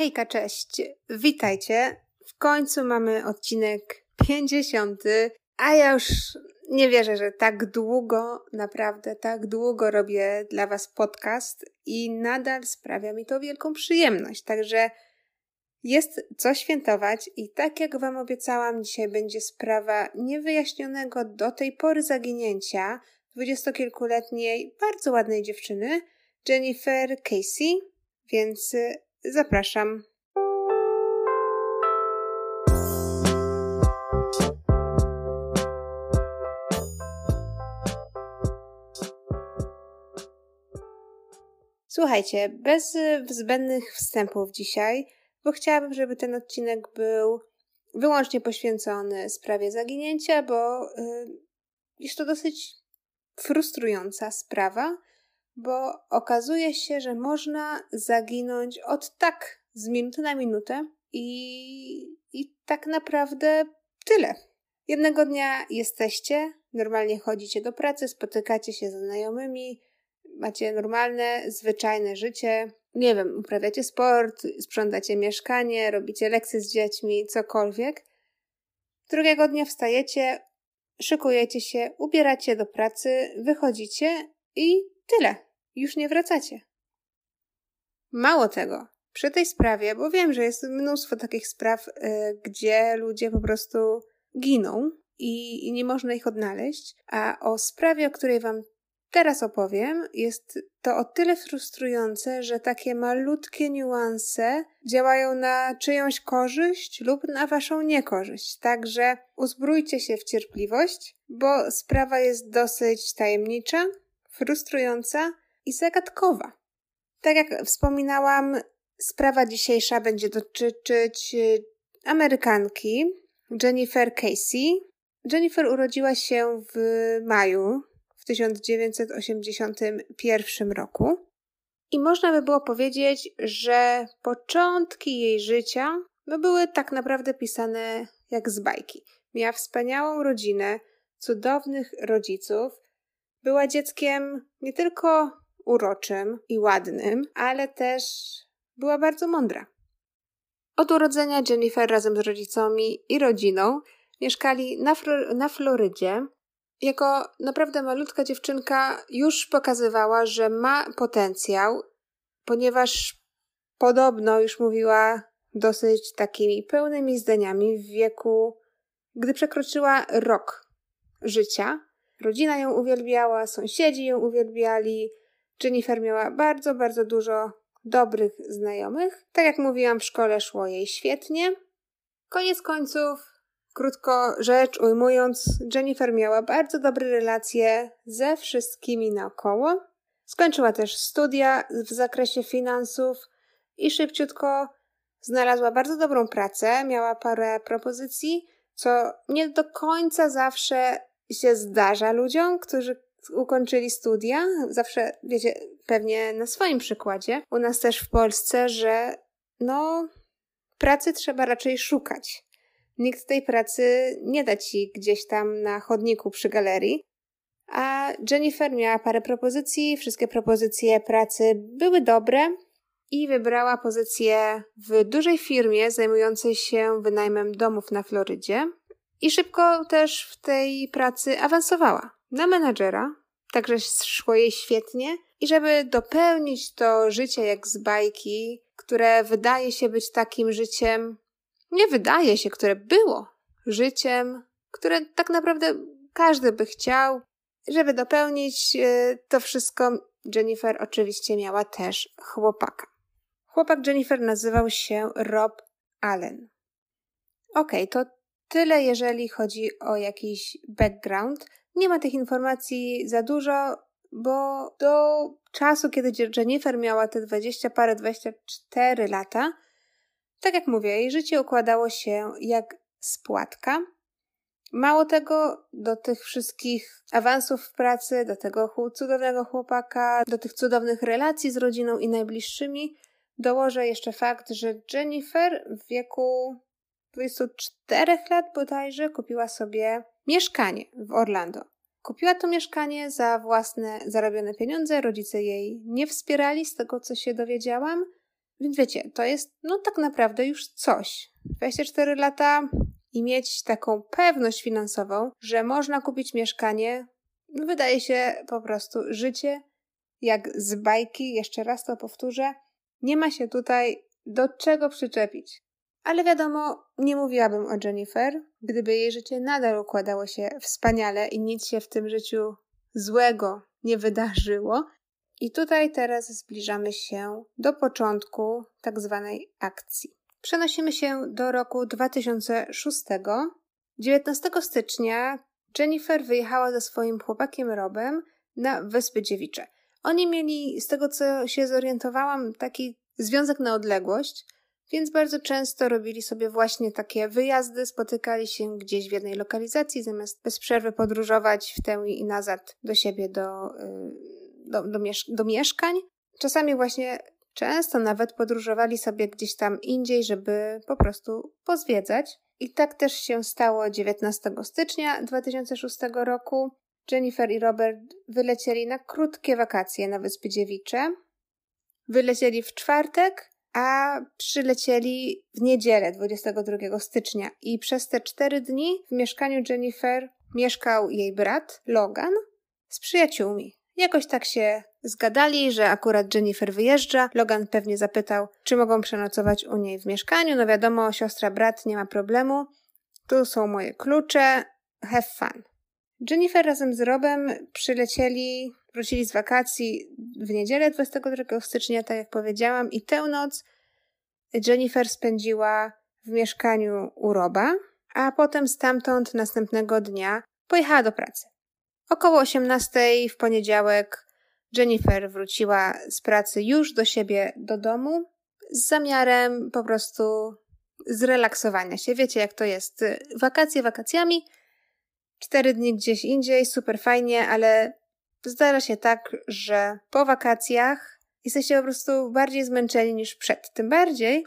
Hejka, cześć! Witajcie! W końcu mamy odcinek 50, a ja już nie wierzę, że tak długo, naprawdę tak długo robię dla Was podcast i nadal sprawia mi to wielką przyjemność. Także jest co świętować i tak jak Wam obiecałam, dzisiaj będzie sprawa niewyjaśnionego do tej pory zaginięcia dwudziestokilkuletniej, bardzo ładnej dziewczyny, Jennifer Casey, więc zapraszam. Słuchajcie, bez zbędnych wstępów dzisiaj, bo chciałabym, żeby ten odcinek był wyłącznie poświęcony sprawie zaginięcia, bo y, jest to dosyć frustrująca sprawa, bo okazuje się, że można zaginąć od tak z minuty na minutę i, i tak naprawdę tyle. Jednego dnia jesteście, normalnie chodzicie do pracy, spotykacie się ze znajomymi, macie normalne, zwyczajne życie, nie wiem, uprawiacie sport, sprzątacie mieszkanie, robicie lekcje z dziećmi, cokolwiek. Drugiego dnia wstajecie, szykujecie się, ubieracie do pracy, wychodzicie i tyle. Już nie wracacie. Mało tego, przy tej sprawie, bo wiem, że jest mnóstwo takich spraw, y, gdzie ludzie po prostu giną i, i nie można ich odnaleźć, a o sprawie, o której Wam teraz opowiem, jest to o tyle frustrujące, że takie malutkie niuanse działają na czyjąś korzyść lub na waszą niekorzyść. Także uzbrójcie się w cierpliwość, bo sprawa jest dosyć tajemnicza, frustrująca i zagadkowa. Tak jak wspominałam, sprawa dzisiejsza będzie dotyczyć y, Amerykanki Jennifer Casey. Jennifer urodziła się w maju w 1981 roku. I można by było powiedzieć, że początki jej życia no były tak naprawdę pisane jak z bajki. Miała wspaniałą rodzinę, cudownych rodziców, była dzieckiem nie tylko uroczym i ładnym, ale też była bardzo mądra. Od urodzenia Jennifer razem z rodzicami i rodziną mieszkali na, Flor na Florydzie, jako naprawdę malutka dziewczynka już pokazywała, że ma potencjał, ponieważ podobno już mówiła dosyć takimi pełnymi zdaniami w wieku, gdy przekroczyła rok życia. Rodzina ją uwielbiała, sąsiedzi ją uwielbiali. Jennifer miała bardzo, bardzo dużo dobrych znajomych. Tak jak mówiłam, w szkole szło jej świetnie. Koniec końców Krótko rzecz ujmując, Jennifer miała bardzo dobre relacje ze wszystkimi naokoło. Skończyła też studia w zakresie finansów i szybciutko znalazła bardzo dobrą pracę, miała parę propozycji, co nie do końca zawsze się zdarza ludziom, którzy ukończyli studia. Zawsze, wiecie, pewnie na swoim przykładzie, u nas też w Polsce, że no, pracy trzeba raczej szukać. Nikt tej pracy nie da ci gdzieś tam na chodniku przy galerii. A Jennifer miała parę propozycji, wszystkie propozycje pracy były dobre i wybrała pozycję w dużej firmie zajmującej się wynajmem domów na Florydzie. I szybko też w tej pracy awansowała na menadżera, także szło jej świetnie. I żeby dopełnić to życie jak z bajki, które wydaje się być takim życiem nie wydaje się, które było życiem, które tak naprawdę każdy by chciał. Żeby dopełnić e, to wszystko, Jennifer oczywiście miała też chłopaka. Chłopak Jennifer nazywał się Rob Allen. Okej, okay, to tyle, jeżeli chodzi o jakiś background. Nie ma tych informacji za dużo, bo do czasu, kiedy Jennifer miała te 20 parę, 24 lata, tak jak mówię, jej życie układało się jak spłatka. Mało tego, do tych wszystkich awansów w pracy, do tego cudownego chłopaka, do tych cudownych relacji z rodziną i najbliższymi, dołożę jeszcze fakt, że Jennifer w wieku 24 lat bodajże kupiła sobie mieszkanie w Orlando. Kupiła to mieszkanie za własne zarobione pieniądze, rodzice jej nie wspierali, z tego co się dowiedziałam. Więc wiecie, to jest no tak naprawdę już coś. 24 lata i mieć taką pewność finansową, że można kupić mieszkanie, no wydaje się po prostu życie jak z bajki, jeszcze raz to powtórzę, nie ma się tutaj do czego przyczepić. Ale wiadomo, nie mówiłabym o Jennifer, gdyby jej życie nadal układało się wspaniale i nic się w tym życiu złego nie wydarzyło. I tutaj teraz zbliżamy się do początku tak zwanej akcji. Przenosimy się do roku 2006. 19 stycznia Jennifer wyjechała ze swoim chłopakiem Robem na Wyspy Dziewicze. Oni mieli, z tego co się zorientowałam, taki związek na odległość, więc bardzo często robili sobie właśnie takie wyjazdy, spotykali się gdzieś w jednej lokalizacji, zamiast bez przerwy podróżować w tę i nazad do siebie, do, y, do, do, miesz do mieszkań. Czasami właśnie często nawet podróżowali sobie gdzieś tam indziej, żeby po prostu pozwiedzać. I tak też się stało 19 stycznia 2006 roku. Jennifer i Robert wylecieli na krótkie wakacje na Wyspy Dziewicze. Wylecieli w czwartek, a przylecieli w niedzielę 22 stycznia i przez te cztery dni w mieszkaniu Jennifer mieszkał jej brat Logan z przyjaciółmi. Jakoś tak się zgadali, że akurat Jennifer wyjeżdża. Logan pewnie zapytał, czy mogą przenocować u niej w mieszkaniu. No wiadomo, siostra, brat, nie ma problemu. Tu są moje klucze. Have fun. Jennifer razem z Robem przylecieli, wrócili z wakacji w niedzielę 22 stycznia, tak jak powiedziałam, i tę noc Jennifer spędziła w mieszkaniu u Roba, a potem stamtąd następnego dnia pojechała do pracy. Około 18 w poniedziałek Jennifer wróciła z pracy już do siebie do domu z zamiarem po prostu zrelaksowania się. Wiecie, jak to jest. Wakacje wakacjami, cztery dni gdzieś indziej, super fajnie, ale zdarza się tak, że po wakacjach jesteście po prostu bardziej zmęczeni niż przed. Tym bardziej,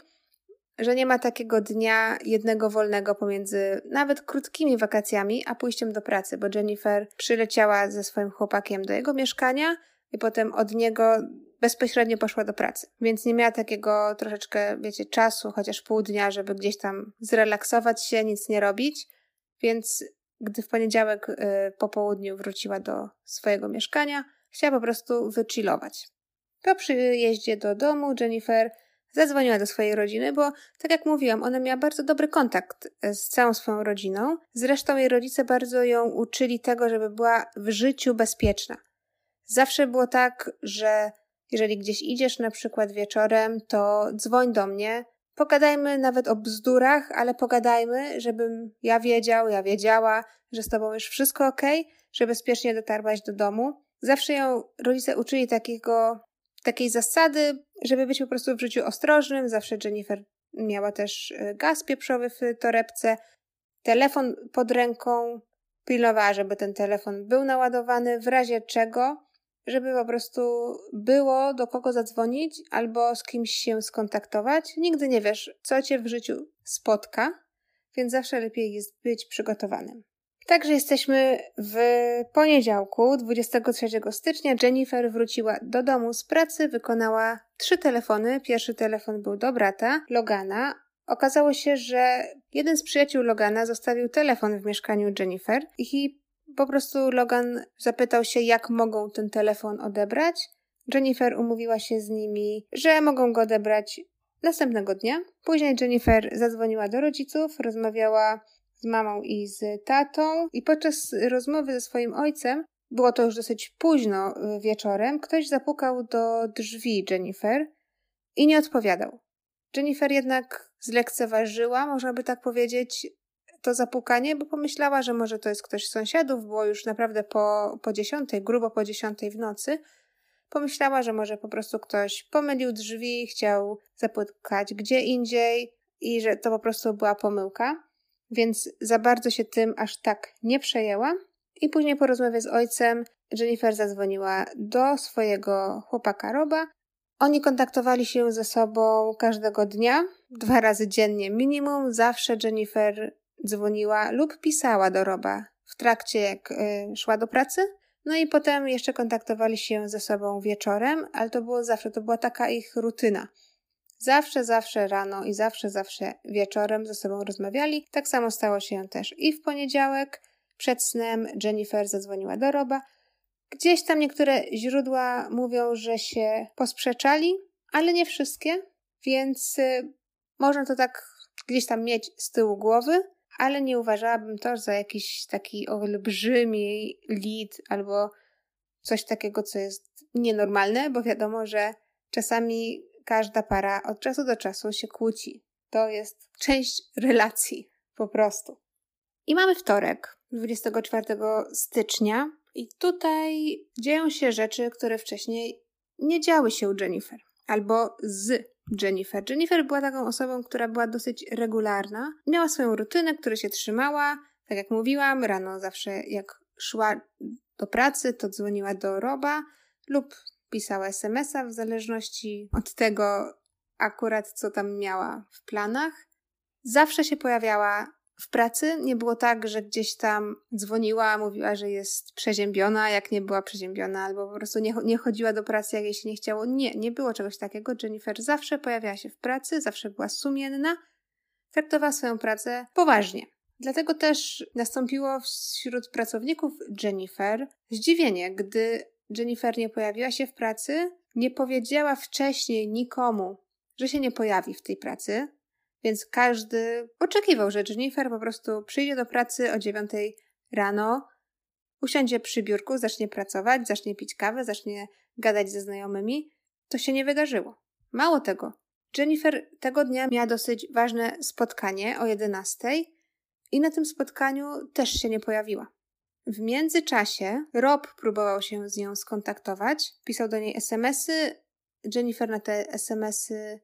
że nie ma takiego dnia jednego wolnego pomiędzy nawet krótkimi wakacjami a pójściem do pracy, bo Jennifer przyleciała ze swoim chłopakiem do jego mieszkania i potem od niego bezpośrednio poszła do pracy. Więc nie miała takiego troszeczkę, wiecie, czasu, chociaż pół dnia, żeby gdzieś tam zrelaksować się, nic nie robić. Więc gdy w poniedziałek y, po południu wróciła do swojego mieszkania, chciała po prostu wychillować. Po przyjeździe do domu Jennifer zadzwoniła do swojej rodziny, bo tak jak mówiłam, ona miała bardzo dobry kontakt y, z całą swoją rodziną. Zresztą jej rodzice bardzo ją uczyli tego, żeby była w życiu bezpieczna. Zawsze było tak, że jeżeli gdzieś idziesz na przykład wieczorem, to dzwoń do mnie, Pogadajmy nawet o bzdurach, ale pogadajmy, żebym ja wiedział, ja wiedziała, że z tobą już wszystko ok, że bezpiecznie dotarłaś do domu. Zawsze ją rodzice uczyli takiego, takiej zasady, żeby być po prostu w życiu ostrożnym. Zawsze Jennifer miała też y, gaz pieprzowy w torebce, telefon pod ręką, pilnowała, żeby ten telefon był naładowany, w razie czego żeby po prostu było do kogo zadzwonić albo z kimś się skontaktować. Nigdy nie wiesz, co cię w życiu spotka, więc zawsze lepiej jest być przygotowanym. Także jesteśmy w poniedziałku, 23 stycznia. Jennifer wróciła do domu z pracy, wykonała trzy telefony. Pierwszy telefon był do brata, Logana. Okazało się, że jeden z przyjaciół Logana zostawił telefon w mieszkaniu Jennifer i po prostu Logan zapytał się, jak mogą ten telefon odebrać. Jennifer umówiła się z nimi, że mogą go odebrać następnego dnia. Później Jennifer zadzwoniła do rodziców, rozmawiała z mamą i z tatą, i podczas rozmowy ze swoim ojcem, było to już dosyć późno wieczorem, ktoś zapukał do drzwi Jennifer i nie odpowiadał. Jennifer jednak zlekceważyła, można by tak powiedzieć, to zapukanie, bo pomyślała, że może to jest ktoś z sąsiadów, było już naprawdę po, po dziesiątej, grubo po dziesiątej w nocy. Pomyślała, że może po prostu ktoś pomylił drzwi, chciał zapukać gdzie indziej i że to po prostu była pomyłka, więc za bardzo się tym aż tak nie przejęła. I później po rozmowie z ojcem Jennifer zadzwoniła do swojego chłopaka Roba. Oni kontaktowali się ze sobą każdego dnia, dwa razy dziennie minimum. Zawsze Jennifer dzwoniła lub pisała do Roba w trakcie, jak y, szła do pracy. No i potem jeszcze kontaktowali się ze sobą wieczorem, ale to było zawsze, to była taka ich rutyna. Zawsze, zawsze rano i zawsze, zawsze wieczorem ze sobą rozmawiali. Tak samo stało się też i w poniedziałek. Przed snem Jennifer zadzwoniła do Roba. Gdzieś tam niektóre źródła mówią, że się posprzeczali, ale nie wszystkie, więc y, można to tak gdzieś tam mieć z tyłu głowy, ale nie uważałabym to za jakiś taki olbrzymi lead albo coś takiego, co jest nienormalne, bo wiadomo, że czasami każda para od czasu do czasu się kłóci. To jest część relacji, po prostu. I mamy wtorek, 24 stycznia, i tutaj dzieją się rzeczy, które wcześniej nie działy się u Jennifer, albo z Jennifer. Jennifer była taką osobą, która była dosyć regularna. Miała swoją rutynę, której się trzymała. Tak jak mówiłam, rano zawsze jak szła do pracy, to dzwoniła do Roba lub pisała SMS-a w zależności od tego akurat, co tam miała w planach. Zawsze się pojawiała w pracy. Nie było tak, że gdzieś tam dzwoniła, mówiła, że jest przeziębiona, jak nie była przeziębiona, albo po prostu nie, nie chodziła do pracy, jak jej się nie chciało. Nie, nie było czegoś takiego. Jennifer zawsze pojawiała się w pracy, zawsze była sumienna, traktowała swoją pracę poważnie. Dlatego też nastąpiło wśród pracowników Jennifer zdziwienie, gdy Jennifer nie pojawiła się w pracy, nie powiedziała wcześniej nikomu, że się nie pojawi w tej pracy, więc każdy oczekiwał, że Jennifer po prostu przyjdzie do pracy o dziewiątej rano, usiądzie przy biurku, zacznie pracować, zacznie pić kawę, zacznie gadać ze znajomymi. To się nie wydarzyło. Mało tego, Jennifer tego dnia miała dosyć ważne spotkanie o 11 i na tym spotkaniu też się nie pojawiła. W międzyczasie Rob próbował się z nią skontaktować, pisał do niej SMSy. Jennifer na te SMSy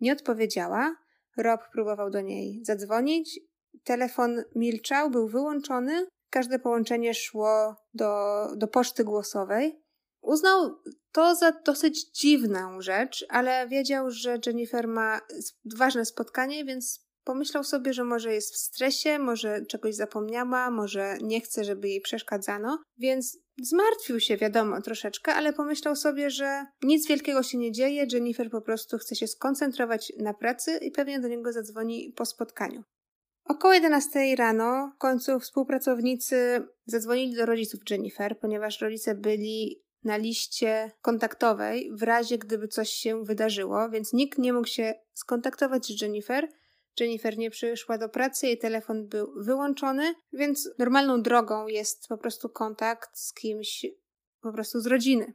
nie odpowiedziała. Rob próbował do niej zadzwonić. Telefon milczał, był wyłączony. Każde połączenie szło do, do poczty głosowej. Uznał to za dosyć dziwną rzecz, ale wiedział, że Jennifer ma ważne spotkanie, więc Pomyślał sobie, że może jest w stresie, może czegoś zapomniała, może nie chce, żeby jej przeszkadzano, więc zmartwił się, wiadomo, troszeczkę, ale pomyślał sobie, że nic wielkiego się nie dzieje, Jennifer po prostu chce się skoncentrować na pracy i pewnie do niego zadzwoni po spotkaniu. Około 11 rano w końcu współpracownicy zadzwonili do rodziców Jennifer, ponieważ rodzice byli na liście kontaktowej w razie gdyby coś się wydarzyło, więc nikt nie mógł się skontaktować z Jennifer, Jennifer nie przyszła do pracy, jej telefon był wyłączony, więc normalną drogą jest po prostu kontakt z kimś po prostu z rodziny.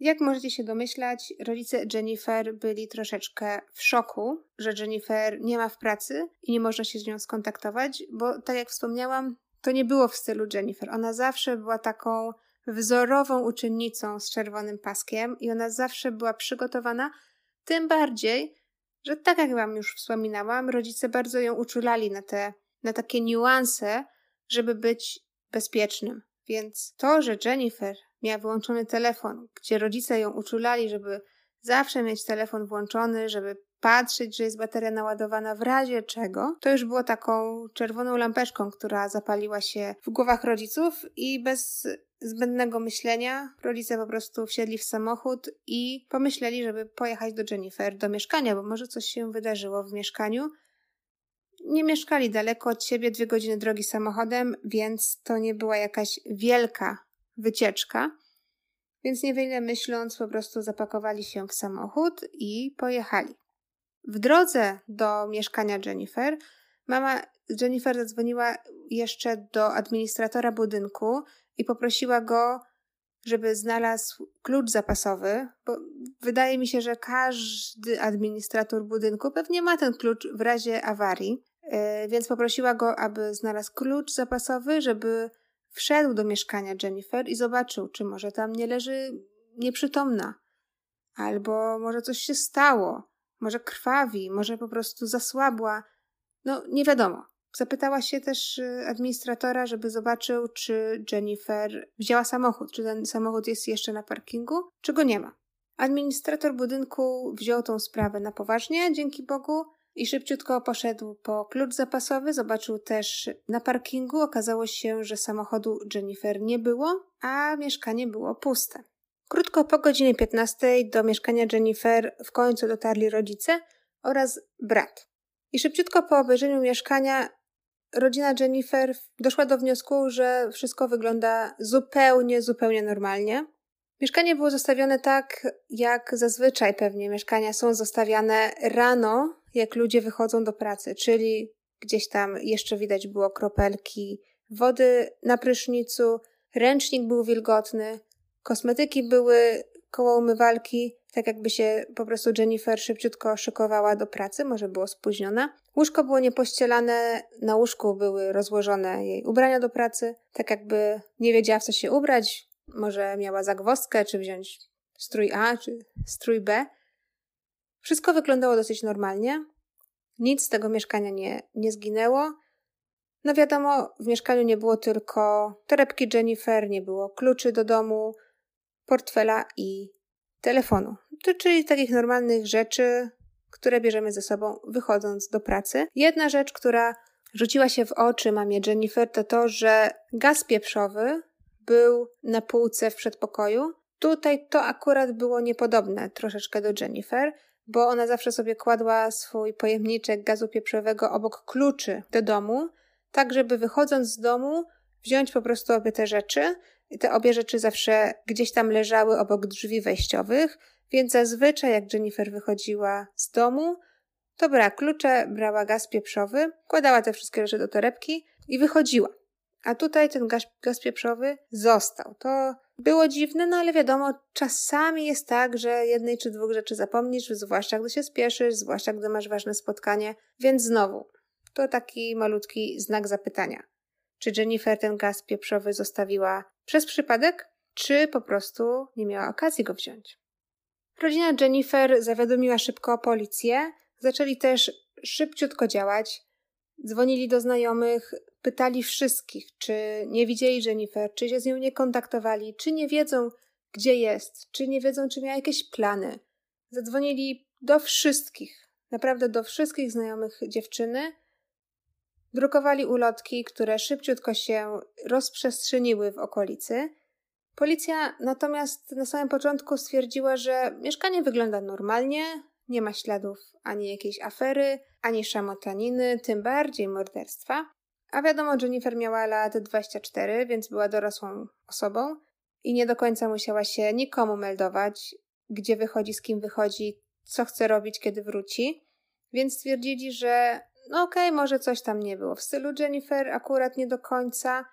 Jak możecie się domyślać, rodzice Jennifer byli troszeczkę w szoku, że Jennifer nie ma w pracy i nie można się z nią skontaktować, bo tak jak wspomniałam, to nie było w stylu Jennifer. Ona zawsze była taką wzorową uczennicą z czerwonym paskiem i ona zawsze była przygotowana, tym bardziej, że tak jak Wam już wspominałam, rodzice bardzo ją uczulali na te, na takie niuanse, żeby być bezpiecznym. Więc to, że Jennifer miała wyłączony telefon, gdzie rodzice ją uczulali, żeby zawsze mieć telefon włączony, żeby patrzeć, że jest bateria naładowana w razie czego, to już było taką czerwoną lampeczką, która zapaliła się w głowach rodziców i bez zbędnego myślenia rodzice po prostu wsiedli w samochód i pomyśleli, żeby pojechać do Jennifer, do mieszkania, bo może coś się wydarzyło w mieszkaniu. Nie mieszkali daleko od siebie, dwie godziny drogi samochodem, więc to nie była jakaś wielka wycieczka. Więc niewiele myśląc, po prostu zapakowali się w samochód i pojechali. W drodze do mieszkania Jennifer, mama Jennifer zadzwoniła jeszcze do administratora budynku i poprosiła go, żeby znalazł klucz zapasowy, bo wydaje mi się, że każdy administrator budynku pewnie ma ten klucz w razie awarii, e, więc poprosiła go, aby znalazł klucz zapasowy, żeby wszedł do mieszkania Jennifer i zobaczył, czy może tam nie leży nieprzytomna, albo może coś się stało, może krwawi, może po prostu zasłabła. No, nie wiadomo. Zapytała się też y, administratora, żeby zobaczył, czy Jennifer wzięła samochód, czy ten samochód jest jeszcze na parkingu, czy go nie ma. Administrator budynku wziął tą sprawę na poważnie, dzięki Bogu, i szybciutko poszedł po klucz zapasowy. Zobaczył też na parkingu. Okazało się, że samochodu Jennifer nie było, a mieszkanie było puste. Krótko po godzinie 15 do mieszkania Jennifer w końcu dotarli rodzice oraz brat. I szybciutko po obejrzeniu mieszkania rodzina Jennifer doszła do wniosku, że wszystko wygląda zupełnie, zupełnie normalnie. Mieszkanie było zostawione tak, jak zazwyczaj pewnie mieszkania są zostawiane rano, jak ludzie wychodzą do pracy, czyli gdzieś tam jeszcze widać było kropelki wody na prysznicu, ręcznik był wilgotny, kosmetyki były koło umywalki, tak jakby się po prostu Jennifer szybciutko szykowała do pracy, może było spóźniona. Łóżko było niepościelane, na łóżku były rozłożone jej ubrania do pracy, tak jakby nie wiedziała w co się ubrać, może miała zagwozdkę, czy wziąć strój A, czy strój B. Wszystko wyglądało dosyć normalnie. Nic z tego mieszkania nie, nie zginęło. No wiadomo, w mieszkaniu nie było tylko torebki Jennifer, nie było kluczy do domu, portfela i telefonu. Czyli takich normalnych rzeczy, które bierzemy ze sobą wychodząc do pracy. Jedna rzecz, która rzuciła się w oczy mamie Jennifer, to to, że gaz pieprzowy był na półce w przedpokoju. Tutaj to akurat było niepodobne troszeczkę do Jennifer, bo ona zawsze sobie kładła swój pojemniczek gazu pieprzowego obok kluczy do domu, tak żeby wychodząc z domu wziąć po prostu obie te rzeczy. Te obie rzeczy zawsze gdzieś tam leżały obok drzwi wejściowych, więc zazwyczaj jak Jennifer wychodziła z domu, to brała klucze, brała gaz pieprzowy, kładała te wszystkie rzeczy do torebki i wychodziła. A tutaj ten gaz, gaz pieprzowy został. To było dziwne, no ale wiadomo, czasami jest tak, że jednej czy dwóch rzeczy zapomnisz, zwłaszcza gdy się spieszysz, zwłaszcza gdy masz ważne spotkanie, więc znowu, to taki malutki znak zapytania. Czy Jennifer ten gaz pieprzowy zostawiła przez przypadek, czy po prostu nie miała okazji go wziąć? Rodzina Jennifer zawiadomiła szybko policję, zaczęli też szybciutko działać. Dzwonili do znajomych, pytali wszystkich, czy nie widzieli Jennifer, czy się z nią nie kontaktowali, czy nie wiedzą, gdzie jest, czy nie wiedzą, czy miała jakieś plany. Zadzwonili do wszystkich, naprawdę do wszystkich znajomych dziewczyny. Drukowali ulotki, które szybciutko się rozprzestrzeniły w okolicy. Policja natomiast na samym początku stwierdziła, że mieszkanie wygląda normalnie, nie ma śladów ani jakiejś afery, ani szamotaniny, tym bardziej morderstwa. A wiadomo, Jennifer miała lat 24, więc była dorosłą osobą i nie do końca musiała się nikomu meldować, gdzie wychodzi, z kim wychodzi, co chce robić, kiedy wróci. Więc stwierdzili, że no okej, okay, może coś tam nie było w stylu Jennifer, akurat nie do końca,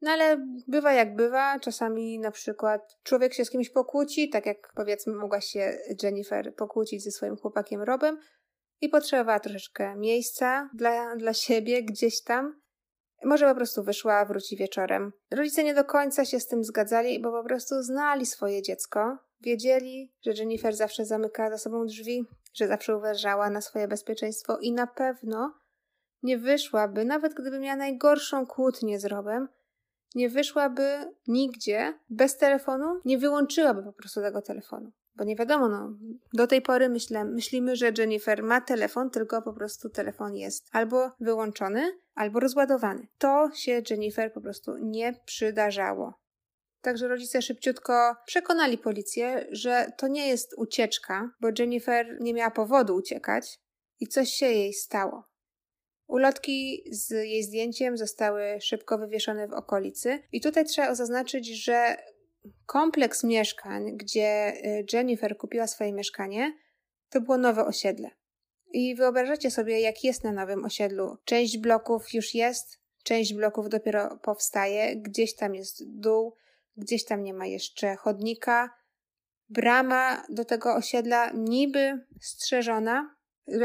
no ale bywa jak bywa. Czasami na przykład człowiek się z kimś pokłóci, tak jak powiedzmy mogła się Jennifer pokłócić ze swoim chłopakiem Robem i potrzebowała troszeczkę miejsca dla, dla siebie gdzieś tam. Może po prostu wyszła, wróci wieczorem. Rodzice nie do końca się z tym zgadzali, bo po prostu znali swoje dziecko. Wiedzieli, że Jennifer zawsze zamyka za sobą drzwi, że zawsze uważała na swoje bezpieczeństwo i na pewno nie wyszłaby, nawet gdyby miała najgorszą kłótnię z Robem, nie wyszłaby nigdzie bez telefonu, nie wyłączyłaby po prostu tego telefonu. Bo nie wiadomo, no, do tej pory myślę, myślimy, że Jennifer ma telefon, tylko po prostu telefon jest albo wyłączony, albo rozładowany. To się Jennifer po prostu nie przydarzało. Także rodzice szybciutko przekonali policję, że to nie jest ucieczka, bo Jennifer nie miała powodu uciekać i coś się jej stało. Ulotki z jej zdjęciem zostały szybko wywieszone w okolicy, i tutaj trzeba zaznaczyć, że kompleks mieszkań, gdzie y, Jennifer kupiła swoje mieszkanie, to było nowe osiedle. I wyobrażacie sobie, jak jest na nowym osiedlu. Część bloków już jest, część bloków dopiero powstaje, gdzieś tam jest dół, gdzieś tam nie ma jeszcze chodnika. Brama do tego osiedla niby strzeżona,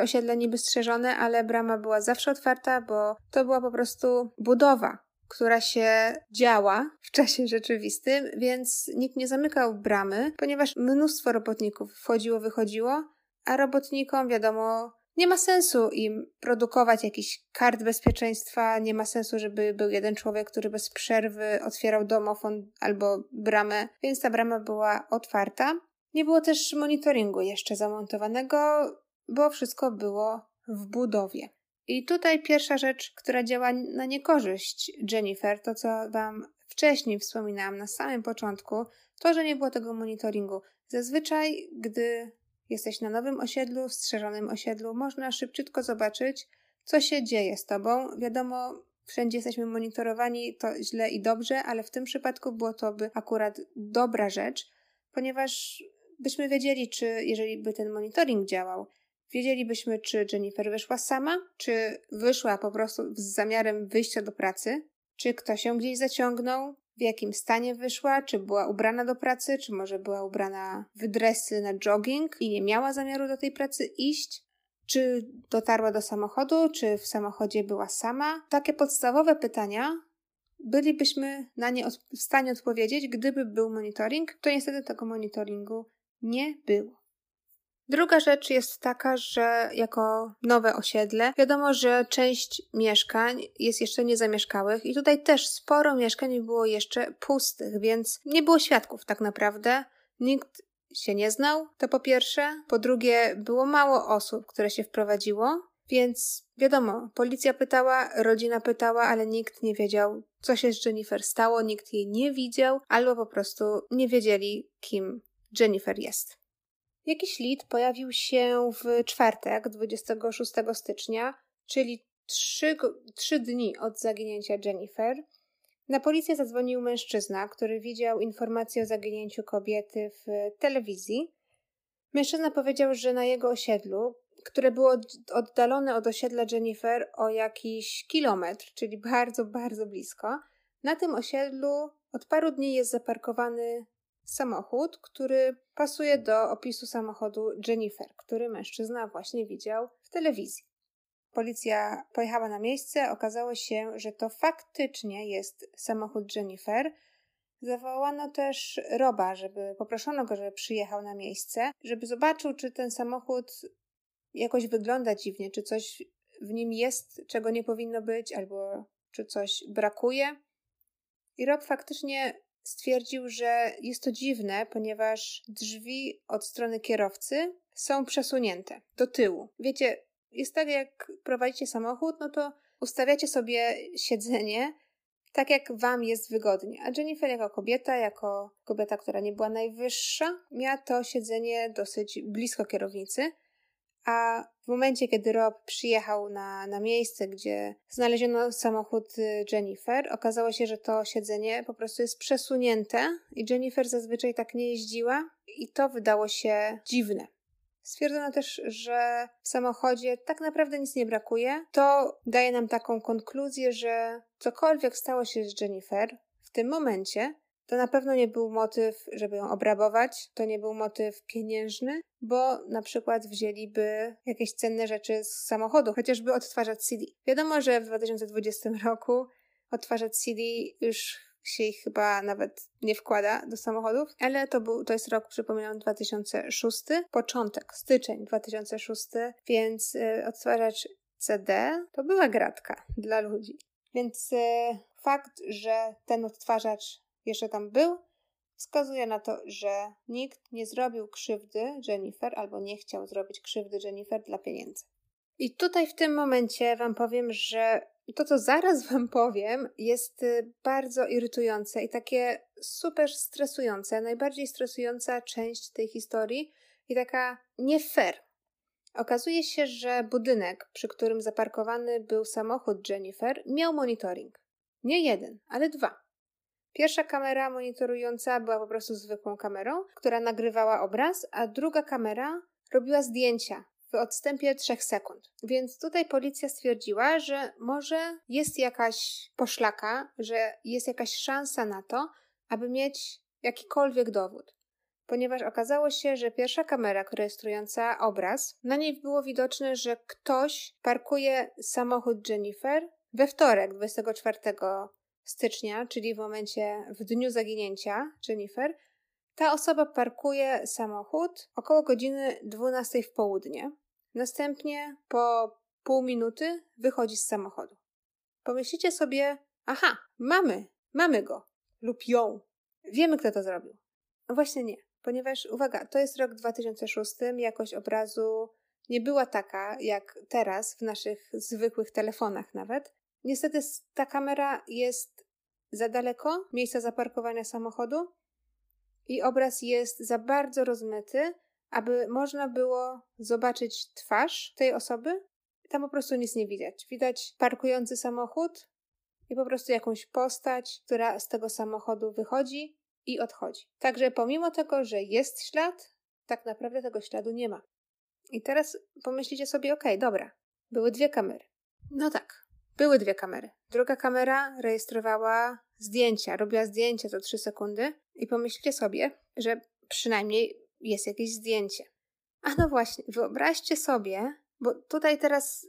osiedle niby strzeżone, ale brama była zawsze otwarta, bo to była po prostu budowa, która się działa w czasie rzeczywistym, więc nikt nie zamykał bramy, ponieważ mnóstwo robotników wchodziło, wychodziło, a robotnikom, wiadomo, nie ma sensu im produkować jakichś kart bezpieczeństwa, nie ma sensu, żeby był jeden człowiek, który bez przerwy otwierał domofon albo bramę, więc ta brama była otwarta. Nie było też monitoringu jeszcze zamontowanego, bo wszystko było w budowie. I tutaj pierwsza rzecz, która działa na niekorzyść Jennifer, to co Wam wcześniej wspominałam na samym początku, to, że nie było tego monitoringu. Zazwyczaj, gdy jesteś na nowym osiedlu, strzeżonym osiedlu, można szybciutko zobaczyć, co się dzieje z tobą. Wiadomo, wszędzie jesteśmy monitorowani, to źle i dobrze, ale w tym przypadku było to by akurat dobra rzecz, ponieważ byśmy wiedzieli, czy jeżeli by ten monitoring działał, wiedzielibyśmy, czy Jennifer wyszła sama, czy wyszła po prostu z zamiarem wyjścia do pracy, czy ktoś ją gdzieś zaciągnął, w jakim stanie wyszła, czy była ubrana do pracy, czy może była ubrana w dresy na jogging i nie miała zamiaru do tej pracy iść, czy dotarła do samochodu, czy w samochodzie była sama. Takie podstawowe pytania bylibyśmy na nie w stanie odpowiedzieć, gdyby był monitoring, to niestety tego monitoringu nie było. Druga rzecz jest taka, że jako nowe osiedle, wiadomo, że część mieszkań jest jeszcze niezamieszkałych i tutaj też sporo mieszkań było jeszcze pustych, więc nie było świadków tak naprawdę. Nikt się nie znał, to po pierwsze. Po drugie, było mało osób, które się wprowadziło, więc wiadomo, policja pytała, rodzina pytała, ale nikt nie wiedział, co się z Jennifer stało, nikt jej nie widział, albo po prostu nie wiedzieli, kim Jennifer jest. Jakiś lead pojawił się w czwartek, 26 stycznia, czyli trzy, trzy dni od zaginięcia Jennifer. Na policję zadzwonił mężczyzna, który widział informację o zaginięciu kobiety w telewizji. Mężczyzna powiedział, że na jego osiedlu, które było oddalone od osiedla Jennifer o jakiś kilometr, czyli bardzo, bardzo blisko, na tym osiedlu od paru dni jest zaparkowany samochód, który pasuje do opisu samochodu Jennifer, który mężczyzna właśnie widział w telewizji. Policja pojechała na miejsce, okazało się, że to faktycznie jest samochód Jennifer. Zawołano też Roba, żeby poproszono go, żeby przyjechał na miejsce, żeby zobaczył, czy ten samochód jakoś wygląda dziwnie, czy coś w nim jest, czego nie powinno być, albo czy coś brakuje. I Rob faktycznie stwierdził, że jest to dziwne, ponieważ drzwi od strony kierowcy są przesunięte do tyłu. Wiecie, jest tak, jak prowadzicie samochód, no to ustawiacie sobie siedzenie tak, jak wam jest wygodnie. A Jennifer, jako kobieta, jako kobieta, która nie była najwyższa, miała to siedzenie dosyć blisko kierownicy. A w momencie, kiedy Rob przyjechał na, na miejsce, gdzie znaleziono samochód y, Jennifer, okazało się, że to siedzenie po prostu jest przesunięte i Jennifer zazwyczaj tak nie jeździła i to wydało się dziwne. Stwierdzono też, że w samochodzie tak naprawdę nic nie brakuje. To daje nam taką konkluzję, że cokolwiek stało się z Jennifer w tym momencie, to na pewno nie był motyw, żeby ją obrabować, to nie był motyw pieniężny, bo na przykład wzięliby jakieś cenne rzeczy z samochodu, chociażby odtwarzać CD. Wiadomo, że w 2020 roku odtwarzać CD już się ich chyba nawet nie wkłada do samochodów, ale to, był, to jest rok, przypominam, 2006, początek, styczeń 2006, więc y, odtwarzacz CD to była gratka dla ludzi. Więc y, fakt, że ten odtwarzacz jeszcze tam był, wskazuje na to, że nikt nie zrobił krzywdy Jennifer albo nie chciał zrobić krzywdy Jennifer dla pieniędzy. I tutaj w tym momencie Wam powiem, że to, co zaraz Wam powiem, jest y, bardzo irytujące i takie super stresujące. Najbardziej stresująca część tej historii i taka nie fair. Okazuje się, że budynek, przy którym zaparkowany był samochód Jennifer, miał monitoring. Nie jeden, ale dwa. Pierwsza kamera monitorująca była po prostu zwykłą kamerą, która nagrywała obraz, a druga kamera robiła zdjęcia w odstępie 3 sekund. Więc tutaj policja stwierdziła, że może jest jakaś poszlaka, że jest jakaś szansa na to, aby mieć jakikolwiek dowód. Ponieważ okazało się, że pierwsza kamera rejestrująca obraz, na niej było widoczne, że ktoś parkuje samochód Jennifer we wtorek 24 stycznia, czyli w momencie, w dniu zaginięcia Jennifer, ta osoba parkuje samochód około godziny 12 w południe. Następnie po pół minuty wychodzi z samochodu. Pomyślicie sobie, aha, mamy, mamy go lub ją. Wiemy, kto to zrobił. No właśnie nie, ponieważ uwaga, to jest rok 2006, jakość obrazu nie była taka jak teraz w naszych zwykłych telefonach nawet. Niestety ta kamera jest za daleko miejsca zaparkowania samochodu i obraz jest za bardzo rozmyty, aby można było zobaczyć twarz tej osoby. Tam po prostu nic nie widać. Widać parkujący samochód i po prostu jakąś postać, która z tego samochodu wychodzi i odchodzi. Także pomimo tego, że jest ślad, tak naprawdę tego śladu nie ma. I teraz pomyślicie sobie, okay, dobra, były dwie kamery. No tak, były dwie kamery. Druga kamera rejestrowała zdjęcia, robiła zdjęcia co 3 sekundy i pomyślcie sobie, że przynajmniej jest jakieś zdjęcie. A no właśnie, wyobraźcie sobie, bo tutaj teraz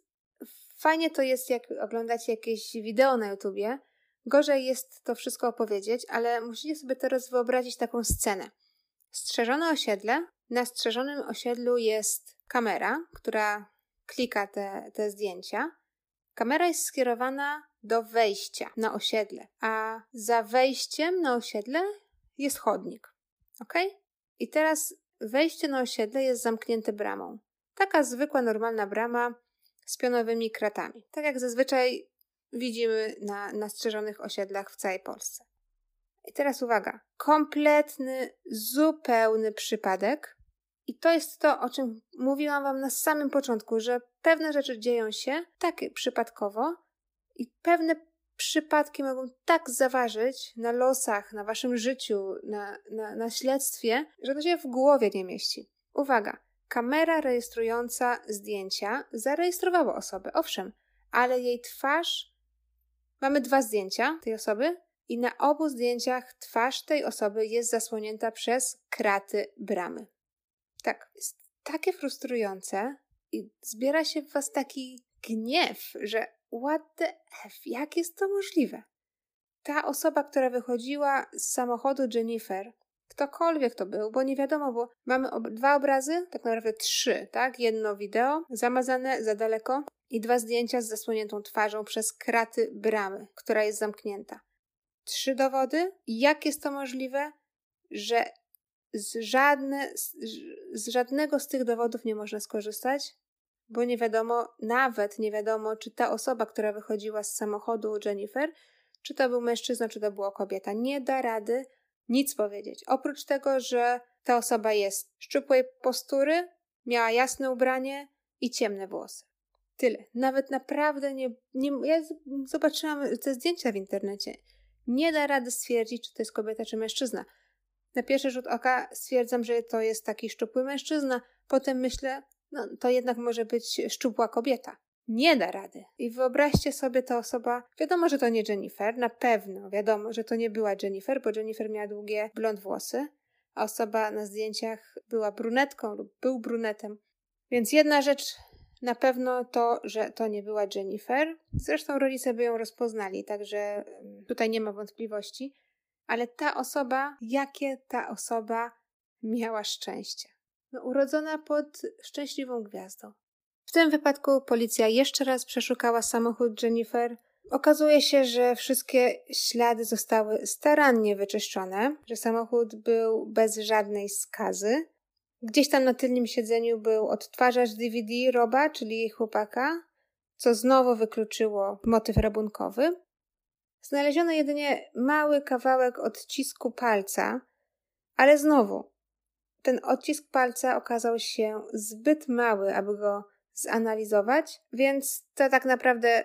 fajnie to jest, jak oglądacie jakieś wideo na YouTubie, gorzej jest to wszystko opowiedzieć, ale musicie sobie teraz wyobrazić taką scenę. Strzeżone osiedle, na strzeżonym osiedlu jest kamera, która klika te, te zdjęcia. Kamera jest skierowana do wejścia na osiedle, a za wejściem na osiedle jest chodnik. Ok? I teraz wejście na osiedle jest zamknięte bramą. Taka zwykła, normalna brama z pionowymi kratami. Tak jak zazwyczaj widzimy na nastrzeżonych osiedlach w całej Polsce. I teraz uwaga, kompletny, zupełny przypadek. I to jest to, o czym mówiłam Wam na samym początku, że pewne rzeczy dzieją się tak przypadkowo i pewne przypadki mogą tak zaważyć na losach, na Waszym życiu, na, na, na śledztwie, że to się w głowie nie mieści. Uwaga, kamera rejestrująca zdjęcia zarejestrowała osobę, owszem, ale jej twarz. Mamy dwa zdjęcia tej osoby, i na obu zdjęciach twarz tej osoby jest zasłonięta przez kraty bramy. Tak, jest takie frustrujące i zbiera się w was taki gniew, że what the f, jak jest to możliwe? Ta osoba, która wychodziła z samochodu Jennifer, ktokolwiek to był, bo nie wiadomo, bo mamy ob dwa obrazy, tak naprawdę trzy, tak? Jedno wideo zamazane za daleko i dwa zdjęcia z zasłoniętą twarzą przez kraty bramy, która jest zamknięta trzy dowody. Jak jest to możliwe, że z, żadne, z, żadnego z tych dowodów nie można skorzystać? Bo nie wiadomo, nawet nie wiadomo, czy ta osoba, która wychodziła z samochodu Jennifer, czy to był mężczyzna, czy to była kobieta. Nie da rady nic powiedzieć. Oprócz tego, że ta osoba jest szczupłej postury, miała jasne ubranie i ciemne włosy. Tyle. Nawet naprawdę nie. nie ja zobaczyłam te zdjęcia w internecie nie da rady stwierdzić, czy to jest kobieta, czy mężczyzna. Na pierwszy rzut oka stwierdzam, że to jest taki szczupły mężczyzna, potem myślę, no to jednak może być szczupła kobieta. Nie da rady. I wyobraźcie sobie, ta osoba, wiadomo, że to nie Jennifer, na pewno wiadomo, że to nie była Jennifer, bo Jennifer miała długie blond włosy, a osoba na zdjęciach była brunetką lub był brunetem. Więc jedna rzecz na pewno to, że to nie była Jennifer. Zresztą rodzice by ją rozpoznali, także tutaj nie ma wątpliwości. Ale ta osoba, jakie ta osoba miała szczęście. No, urodzona pod szczęśliwą gwiazdą. W tym wypadku policja jeszcze raz przeszukała samochód Jennifer. Okazuje się, że wszystkie ślady zostały starannie wyczyszczone, że samochód był bez żadnej skazy. Gdzieś tam na tylnym siedzeniu był odtwarzacz DVD Roba, czyli jej chłopaka, co znowu wykluczyło motyw rabunkowy. Znaleziono jedynie mały kawałek odcisku palca, ale znowu ten odcisk palca okazał się zbyt mały, aby go zanalizować, więc to tak naprawdę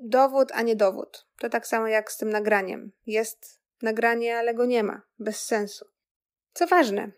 dowód, a nie dowód. To tak samo jak z tym nagraniem. Jest nagranie, ale go nie ma. Bez sensu. Co ważne,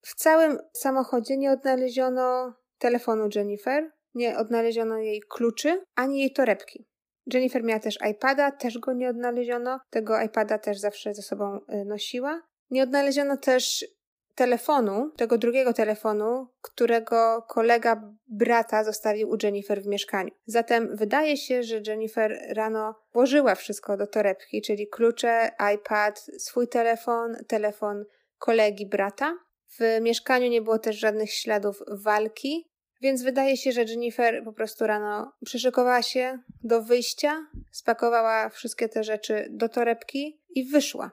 w całym samochodzie nie odnaleziono telefonu Jennifer, nie odnaleziono jej kluczy, ani jej torebki. Jennifer miała też iPada, też go nie odnaleziono. Tego iPada też zawsze ze sobą y, nosiła. Nie odnaleziono też telefonu, tego drugiego telefonu, którego kolega brata zostawił u Jennifer w mieszkaniu. Zatem wydaje się, że Jennifer rano włożyła wszystko do torebki, czyli klucze, iPad, swój telefon, telefon kolegi brata w mieszkaniu nie było też żadnych śladów walki, więc wydaje się, że Jennifer po prostu rano przyszykowała się do wyjścia, spakowała wszystkie te rzeczy do torebki i wyszła.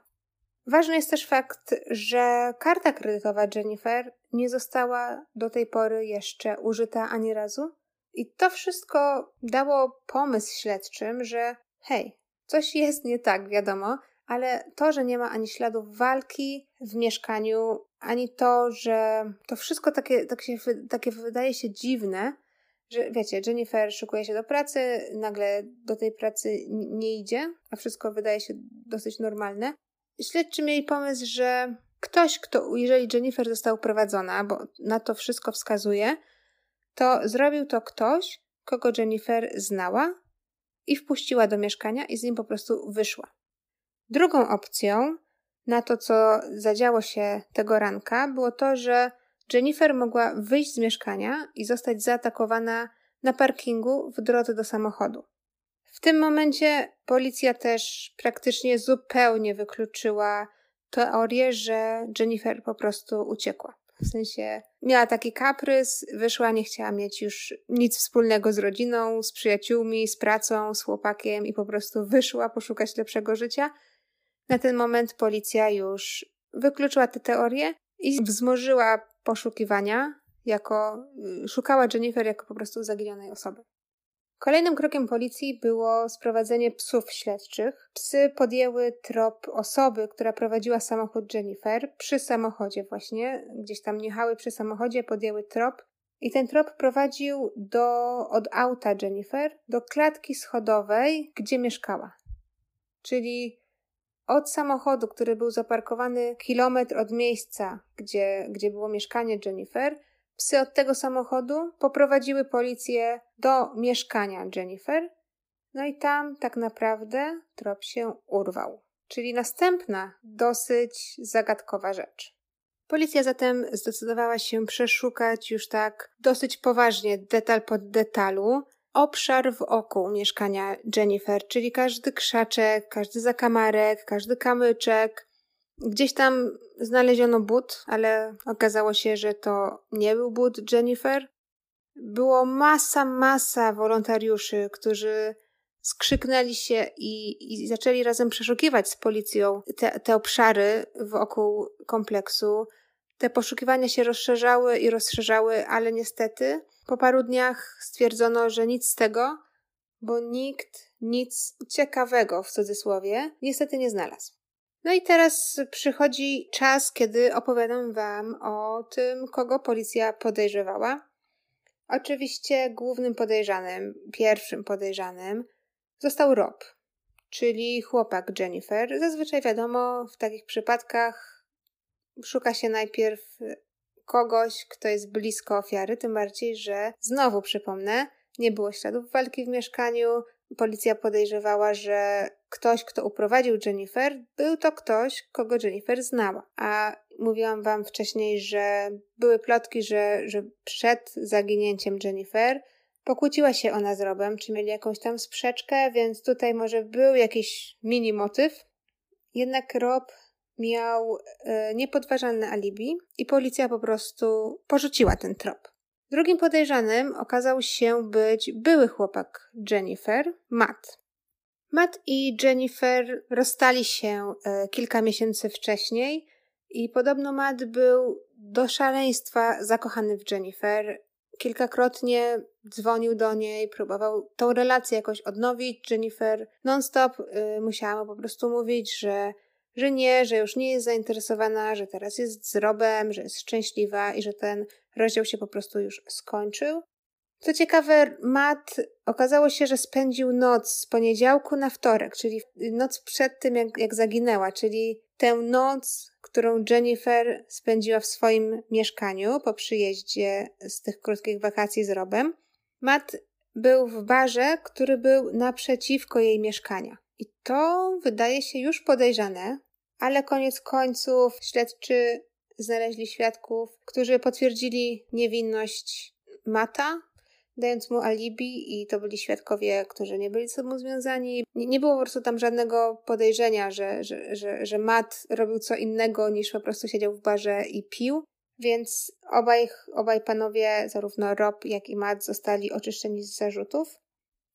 Ważny jest też fakt, że karta kredytowa Jennifer nie została do tej pory jeszcze użyta ani razu. I to wszystko dało pomysł śledczym, że hej, coś jest nie tak, wiadomo, ale to, że nie ma ani śladów walki w mieszkaniu, ani to, że to wszystko takie, tak się, takie wydaje się dziwne, że wiecie, Jennifer szykuje się do pracy, nagle do tej pracy nie idzie, a wszystko wydaje się dosyć normalne. Śledczy mieli pomysł, że ktoś, kto, jeżeli Jennifer została uprowadzona, bo na to wszystko wskazuje, to zrobił to ktoś, kogo Jennifer znała i wpuściła do mieszkania i z nim po prostu wyszła. Drugą opcją na to, co zadziało się tego ranka, było to, że Jennifer mogła wyjść z mieszkania i zostać zaatakowana na parkingu w drodze do samochodu. W tym momencie policja też praktycznie zupełnie wykluczyła teorię, że Jennifer po prostu uciekła. W sensie miała taki kaprys, wyszła, nie chciała mieć już nic wspólnego z rodziną, z przyjaciółmi, z pracą, z chłopakiem i po prostu wyszła poszukać lepszego życia. Na ten moment policja już wykluczyła tę teorię i wzmożyła poszukiwania jako, y, szukała Jennifer jako po prostu zaginionej osoby. Kolejnym krokiem policji było sprowadzenie psów śledczych. Psy podjęły trop osoby, która prowadziła samochód Jennifer przy samochodzie właśnie, gdzieś tam jechały przy samochodzie, podjęły trop i ten trop prowadził do, od auta Jennifer do klatki schodowej, gdzie mieszkała. Czyli od samochodu, który był zaparkowany kilometr od miejsca, gdzie, gdzie było mieszkanie Jennifer, psy od tego samochodu poprowadziły policję do mieszkania Jennifer, no i tam tak naprawdę trop się urwał. Czyli następna dosyć zagadkowa rzecz. Policja zatem zdecydowała się przeszukać już tak dosyć poważnie, detal pod detalu, obszar wokół mieszkania Jennifer, czyli każdy krzaczek, każdy zakamarek, każdy kamyczek. Gdzieś tam znaleziono but, ale okazało się, że to nie był but Jennifer. Było masa, masa wolontariuszy, którzy skrzyknęli się i, i zaczęli razem przeszukiwać z policją te, te obszary wokół kompleksu. Te poszukiwania się rozszerzały i rozszerzały, ale niestety po paru dniach stwierdzono, że nic z tego, bo nikt nic ciekawego w cudzysłowie niestety nie znalazł. No i teraz przychodzi czas, kiedy opowiadam Wam o tym, kogo policja podejrzewała. Oczywiście głównym podejrzanym, pierwszym podejrzanym został Rob, czyli chłopak Jennifer. Zazwyczaj wiadomo, w takich przypadkach szuka się najpierw kogoś, kto jest blisko ofiary, tym bardziej, że znowu przypomnę, nie było śladów walki w mieszkaniu. Policja podejrzewała, że ktoś, kto uprowadził Jennifer, był to ktoś, kogo Jennifer znała. A mówiłam wam wcześniej, że były plotki, że, że przed zaginięciem Jennifer pokłóciła się ona z Robem, czy mieli jakąś tam sprzeczkę, więc tutaj może był jakiś mini motyw. Jednak Rob miał e, niepodważalne alibi i policja po prostu porzuciła ten trop. Drugim podejrzanym okazał się być były chłopak Jennifer, Matt. Matt i Jennifer rozstali się e, kilka miesięcy wcześniej i podobno Matt był do szaleństwa zakochany w Jennifer. Kilkakrotnie dzwonił do niej, próbował tą relację jakoś odnowić. Jennifer non-stop y, musiała po prostu mówić, że że nie, że już nie jest zainteresowana, że teraz jest z Robem, że jest szczęśliwa i że ten rozdział się po prostu już skończył. Co ciekawe, Matt okazało się, że spędził noc z poniedziałku na wtorek, czyli noc przed tym, jak, jak zaginęła, czyli tę noc, którą Jennifer spędziła w swoim mieszkaniu po przyjeździe z tych krótkich wakacji z Robem. Matt był w barze, który był naprzeciwko jej mieszkania. I to wydaje się już podejrzane, ale koniec końców śledczy znaleźli świadków, którzy potwierdzili niewinność Mata, dając mu alibi i to byli świadkowie, którzy nie byli ze sobą związani. Nie, nie było po prostu tam żadnego podejrzenia, że, że, że, że Matt robił co innego niż po prostu siedział w barze i pił. Więc obaj, obaj panowie, zarówno Rob, jak i Matt, zostali oczyszczeni z zarzutów.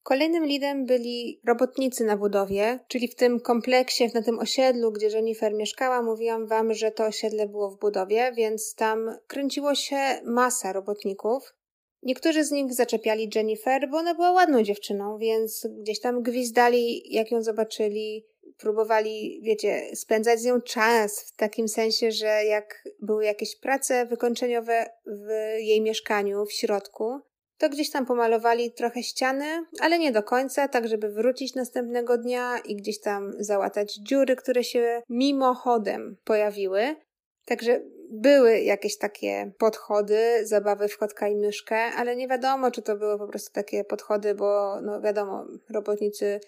Kolejnym lidem byli robotnicy na budowie, czyli w tym kompleksie, na tym osiedlu, gdzie Jennifer mieszkała, mówiłam wam, że to osiedle było w budowie, więc tam kręciło się masa robotników. Niektórzy z nich zaczepiali Jennifer, bo ona była ładną dziewczyną, więc gdzieś tam gwizdali, jak ją zobaczyli. próbowali, wiecie, spędzać z nią czas w takim sensie, że jak były jakieś prace wykończeniowe w jej mieszkaniu w środku, to gdzieś tam pomalowali trochę ściany, ale nie do końca, tak żeby wrócić następnego dnia i gdzieś tam załatać dziury, które się mimochodem pojawiły. Także były jakieś takie podchody, zabawy w kotka i myszkę, ale nie wiadomo, czy to były po prostu takie podchody, bo no wiadomo, robotnicy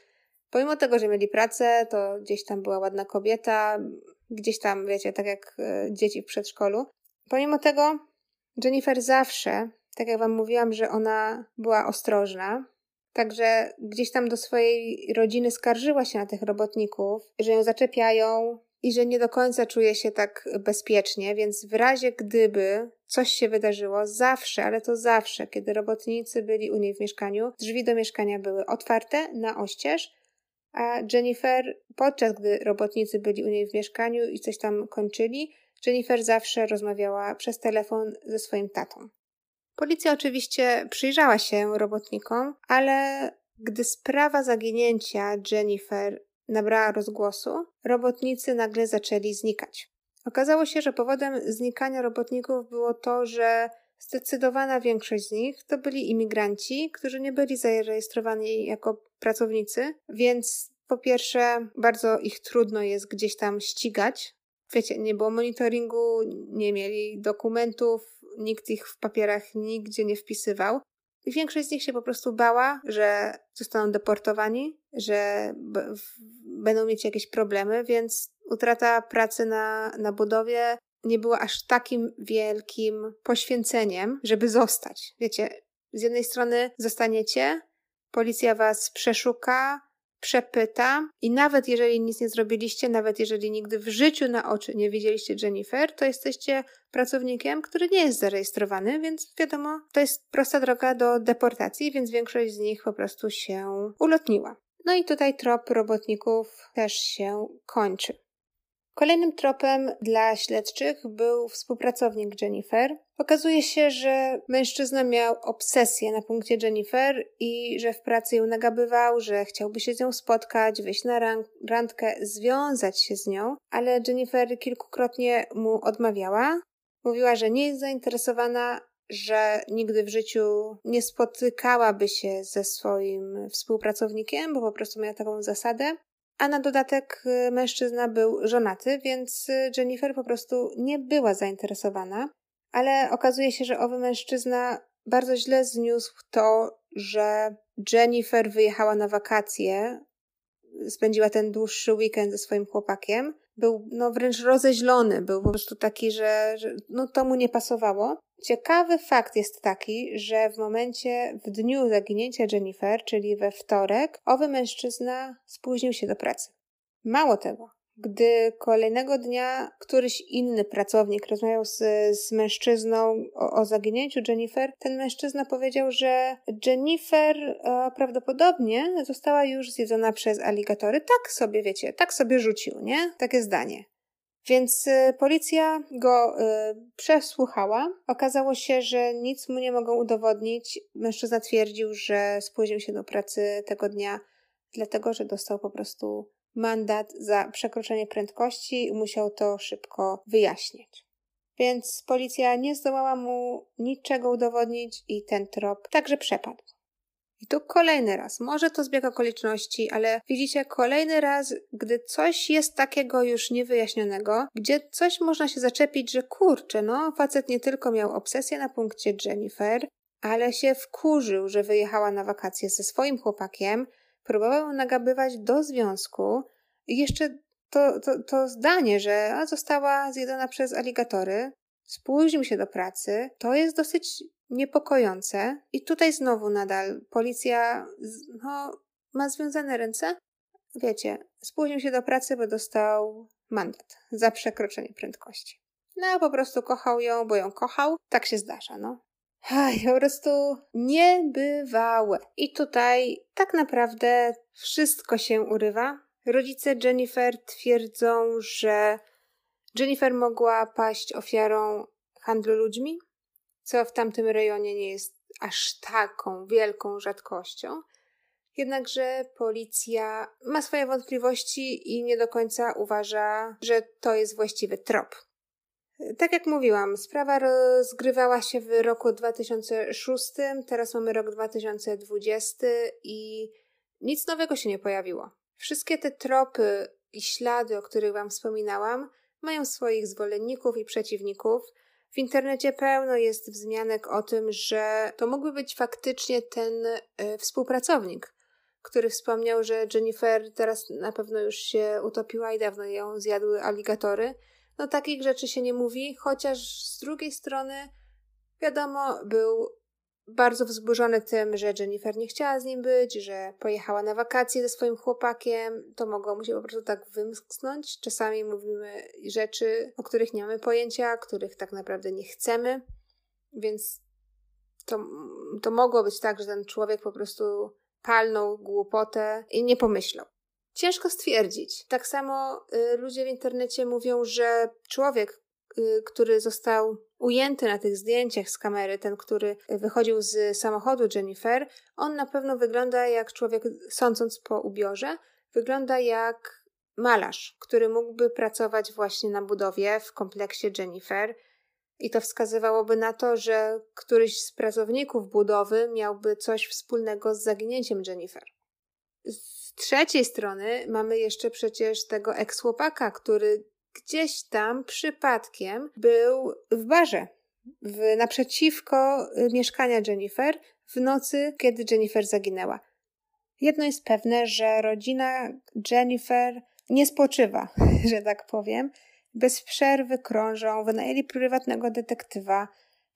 pomimo tego, że mieli pracę, to gdzieś tam była ładna kobieta, gdzieś tam, wiecie, tak jak e, dzieci w przedszkolu. Pomimo tego Jennifer zawsze, tak jak wam mówiłam, że ona była ostrożna, Także gdzieś tam do swojej rodziny skarżyła się na tych robotników, że ją zaczepiają, i że nie do końca czuje się tak bezpiecznie, więc w razie gdyby coś się wydarzyło, zawsze, ale to zawsze, kiedy robotnicy byli u niej w mieszkaniu, drzwi do mieszkania były otwarte na oścież, a Jennifer, podczas gdy robotnicy byli u niej w mieszkaniu i coś tam kończyli, Jennifer zawsze rozmawiała przez telefon ze swoim tatą. Policja oczywiście przyjrzała się robotnikom, ale gdy sprawa zaginięcia Jennifer nabrała rozgłosu, robotnicy nagle zaczęli znikać. Okazało się, że powodem znikania robotników było to, że zdecydowana większość z nich to byli imigranci, którzy nie byli zarejestrowani jako pracownicy, więc po pierwsze bardzo ich trudno jest gdzieś tam ścigać. Wiecie, nie było monitoringu, nie mieli dokumentów, nikt ich w papierach nigdzie nie wpisywał. I większość z nich się po prostu bała, że zostaną deportowani, że będą mieć jakieś problemy, więc utrata pracy na, na budowie nie była aż takim wielkim poświęceniem, żeby zostać. Wiecie, z jednej strony zostaniecie, policja was przeszuka, przepyta i nawet jeżeli nic nie zrobiliście, nawet jeżeli nigdy w życiu na oczy nie widzieliście Jennifer, to jesteście pracownikiem, który nie jest zarejestrowany, więc wiadomo, to jest prosta droga do deportacji, więc większość z nich po prostu się ulotniła. No i tutaj trop robotników też się kończy. Kolejnym tropem dla śledczych był współpracownik Jennifer. Okazuje się, że mężczyzna miał obsesję na punkcie Jennifer i że w pracy ją nagabywał, że chciałby się z nią spotkać, wyjść na randkę, związać się z nią, ale Jennifer kilkukrotnie mu odmawiała. Mówiła, że nie jest zainteresowana, że nigdy w życiu nie spotykałaby się ze swoim współpracownikiem, bo po prostu miała taką zasadę. A na dodatek y, mężczyzna był żonaty, więc y, Jennifer po prostu nie była zainteresowana. Ale okazuje się, że owy mężczyzna bardzo źle zniósł to, że Jennifer wyjechała na wakacje, spędziła ten dłuższy weekend ze swoim chłopakiem. Był no wręcz rozeźlony, był po prostu taki, że, że no to mu nie pasowało. Ciekawy fakt jest taki, że w momencie, w dniu zaginięcia Jennifer, czyli we wtorek, owy mężczyzna spóźnił się do pracy. Mało tego, gdy kolejnego dnia któryś inny pracownik rozmawiał z, z mężczyzną o, o, zaginięciu Jennifer, ten mężczyzna powiedział, że Jennifer e, prawdopodobnie została już zjedzona przez aligatory. Tak sobie, wiecie, tak sobie rzucił, nie? Takie zdanie. Więc y, policja go y, przesłuchała. Okazało się, że nic mu nie mogą udowodnić. Mężczyzna twierdził, że spóźnił się do pracy tego dnia, dlatego że dostał po prostu mandat za przekroczenie prędkości i musiał to szybko wyjaśnić. Więc policja nie zdołała mu niczego udowodnić i ten trop także przepadł. I tu kolejny raz, może to zbieg okoliczności, ale widzicie, kolejny raz, gdy coś jest takiego już niewyjaśnionego, gdzie coś można się zaczepić, że kurczę, no, facet nie tylko miał obsesję na punkcie Jennifer, ale się wkurzył, że wyjechała na wakacje ze swoim chłopakiem, próbował nagabywać do związku. I jeszcze to, to, to zdanie, że została zjedzona przez aligatory, spóźnił się do pracy, to jest dosyć niepokojące. I tutaj znowu nadal policja no, ma związane ręce. Wiecie, spóźnił się do pracy, bo dostał mandat za przekroczenie prędkości. No, po prostu kochał ją, bo ją kochał. Tak się zdarza, no. Aj, po prostu niebywałe. I tutaj tak naprawdę wszystko się urywa. Rodzice Jennifer twierdzą, że Jennifer mogła paść ofiarą handlu ludźmi, co w tamtym rejonie nie jest aż taką wielką rzadkością. Jednakże policja ma swoje wątpliwości i nie do końca uważa, że to jest właściwy trop. Tak jak mówiłam, sprawa rozgrywała się w roku 2006, teraz mamy rok 2020 i nic nowego się nie pojawiło. Wszystkie te tropy i ślady, o których Wam wspominałam, mają swoich zwolenników i przeciwników. W internecie pełno jest wzmianek o tym, że to mógłby być faktycznie ten y, współpracownik, który wspomniał, że Jennifer teraz na pewno już się utopiła i dawno ją zjadły aligatory. No takich rzeczy się nie mówi, chociaż z drugiej strony wiadomo, był bardzo wzburzony tym, że Jennifer nie chciała z nim być, że pojechała na wakacje ze swoim chłopakiem. To mogło mu się po prostu tak wymsknąć. Czasami mówimy rzeczy, o których nie mamy pojęcia, których tak naprawdę nie chcemy, więc to, to mogło być tak, że ten człowiek po prostu palnął głupotę i nie pomyślał. Ciężko stwierdzić. Tak samo y, ludzie w internecie mówią, że człowiek, który został ujęty na tych zdjęciach z kamery, ten, który wychodził z samochodu Jennifer, on na pewno wygląda jak człowiek, sądząc po ubiorze, wygląda jak malarz, który mógłby pracować właśnie na budowie w kompleksie Jennifer. I to wskazywałoby na to, że któryś z pracowników budowy miałby coś wspólnego z zaginięciem Jennifer. Z trzeciej strony mamy jeszcze przecież tego eks-chłopaka, który gdzieś tam przypadkiem był w barze w, naprzeciwko y, mieszkania Jennifer w nocy, kiedy Jennifer zaginęła. Jedno jest pewne, że rodzina Jennifer nie spoczywa, że tak powiem. Bez przerwy krążą, wynajęli prywatnego detektywa,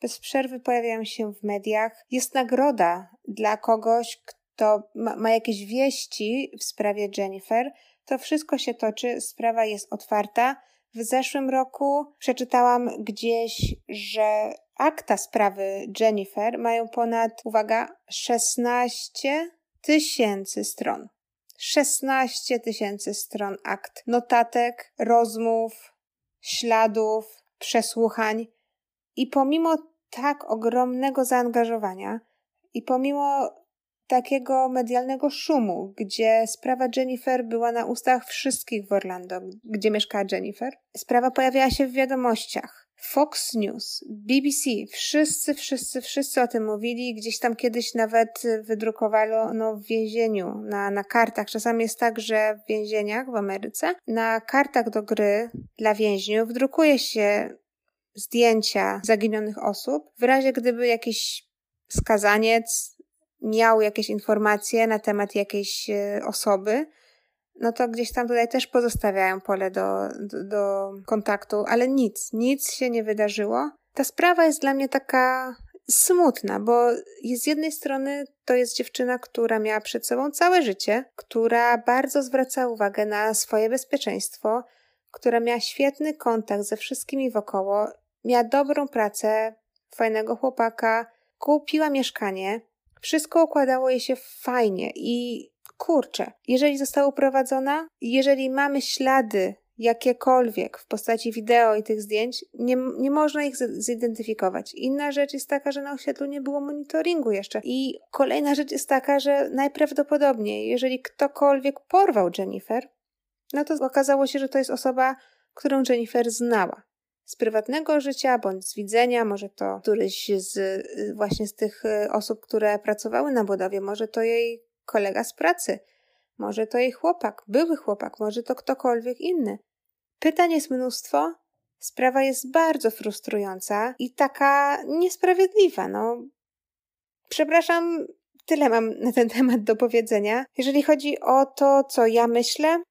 bez przerwy pojawiają się w mediach. Jest nagroda dla kogoś, kto ma, ma jakieś wieści w sprawie Jennifer, to wszystko się toczy, sprawa jest otwarta. W zeszłym roku przeczytałam gdzieś, że akta sprawy Jennifer mają ponad, uwaga, 16 tysięcy stron. 16 tysięcy stron akt, notatek, rozmów, śladów, przesłuchań. I pomimo tak ogromnego zaangażowania i pomimo takiego medialnego szumu, gdzie sprawa Jennifer była na ustach wszystkich w Orlando, gdzie mieszkała Jennifer. Sprawa pojawiała się w wiadomościach. Fox News, BBC, wszyscy, wszyscy, wszyscy o tym mówili. Gdzieś tam kiedyś nawet wydrukowano no, w więzieniu, na, na kartach. Czasami jest tak, że w więzieniach w Ameryce na kartach do gry dla więźniów drukuje się zdjęcia zaginionych osób. W razie gdyby jakiś skazaniec miał jakieś informacje na temat jakiejś e, osoby, no to gdzieś tam tutaj też pozostawiają pole do, do, do kontaktu, ale nic, nic się nie wydarzyło. Ta sprawa jest dla mnie taka smutna, bo z jednej strony to jest dziewczyna, która miała przed sobą całe życie, która bardzo zwraca uwagę na swoje bezpieczeństwo, która miała świetny kontakt ze wszystkimi wokoło, miała dobrą pracę, fajnego chłopaka, kupiła mieszkanie, wszystko układało jej się fajnie i kurczę, jeżeli została uprowadzona, jeżeli mamy ślady jakiekolwiek w postaci wideo i tych zdjęć, nie, nie można ich zidentyfikować. Inna rzecz jest taka, że na osiedlu nie było monitoringu jeszcze. I kolejna rzecz jest taka, że najprawdopodobniej, jeżeli ktokolwiek porwał Jennifer, no to okazało się, że to jest osoba, którą Jennifer znała z prywatnego życia bądź z widzenia, może to któryś z y, właśnie z tych y, osób, które pracowały na budowie, może to jej kolega z pracy, może to jej chłopak, były chłopak, może to ktokolwiek inny. Pytań jest mnóstwo, sprawa jest bardzo frustrująca i taka niesprawiedliwa. No, przepraszam, tyle mam na ten temat do powiedzenia. Jeżeli chodzi o to, co ja myślę,